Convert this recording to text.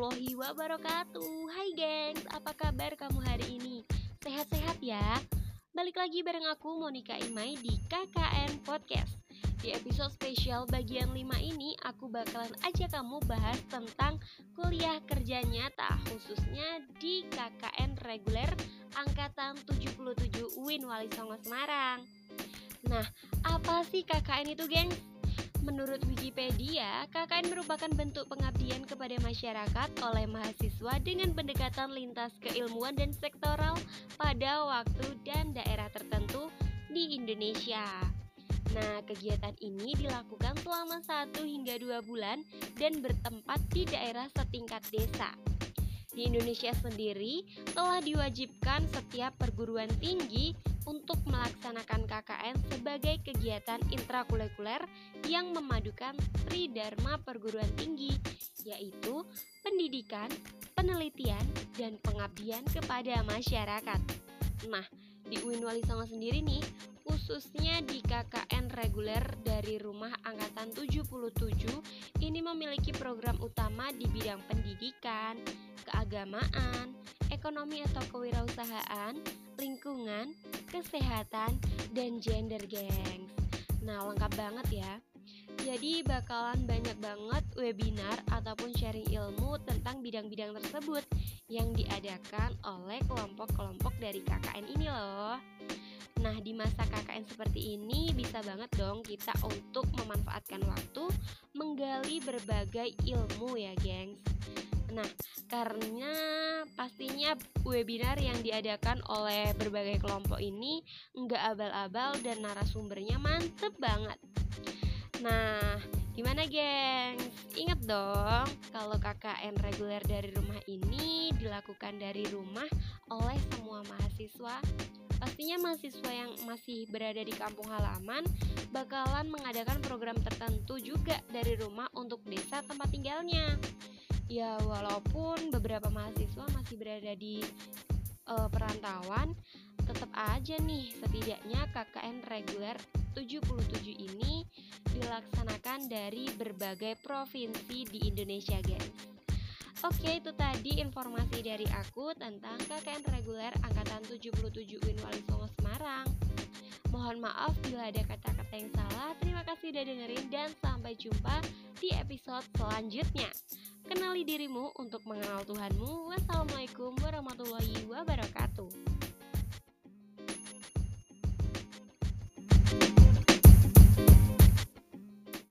wabarakatuh Hai gengs, apa kabar kamu hari ini? Sehat-sehat ya? Balik lagi bareng aku Monica Imai di KKN Podcast Di episode spesial bagian 5 ini Aku bakalan ajak kamu bahas tentang kuliah kerja nyata Khususnya di KKN reguler Angkatan 77 UIN Wali Songo Semarang Nah, apa sih KKN itu gengs? Menurut Wikipedia, KKN merupakan bentuk pengabdian kepada masyarakat oleh mahasiswa dengan pendekatan lintas keilmuan dan sektoral pada waktu dan daerah tertentu di Indonesia. Nah, kegiatan ini dilakukan selama 1 hingga 2 bulan dan bertempat di daerah setingkat desa. Di Indonesia sendiri telah diwajibkan setiap perguruan tinggi untuk melaksanakan KKN sebagai kegiatan intrakurikuler yang memadukan Tridharma perguruan tinggi, yaitu pendidikan, penelitian, dan pengabdian kepada masyarakat. Nah, di UIN Wali Songo sendiri nih, khususnya di KKN reguler dari Rumah Angkatan 77, ini memiliki program utama di bidang pendidikan, keagamaan, ekonomi atau kewirausahaan, lingkungan, kesehatan, dan gender gengs. Nah, lengkap banget ya. Jadi bakalan banyak banget webinar ataupun sharing ilmu tentang bidang-bidang tersebut yang diadakan oleh kelompok-kelompok dari KKN ini loh. Nah, di masa KKN seperti ini bisa banget dong kita untuk memanfaatkan waktu menggali berbagai ilmu ya, gengs. Nah, karena webinar yang diadakan oleh berbagai kelompok ini nggak abal-abal dan narasumbernya mantep banget. Nah, gimana gengs? Ingat dong, kalau KKN reguler dari rumah ini dilakukan dari rumah oleh semua mahasiswa Pastinya mahasiswa yang masih berada di kampung halaman bakalan mengadakan program tertentu juga dari rumah untuk desa tempat tinggalnya. Ya, walaupun beberapa mahasiswa masih berada di uh, perantauan, tetap aja nih setidaknya KKN reguler 77 ini dilaksanakan dari berbagai provinsi di Indonesia, guys. Oke, itu tadi informasi dari aku tentang KKN reguler angkatan 77 UIN Wali Songo Semarang. Mohon maaf bila ada kata-kata yang kasih udah dengerin dan sampai jumpa di episode selanjutnya. Kenali dirimu untuk mengenal Tuhanmu. Wassalamualaikum warahmatullahi wabarakatuh.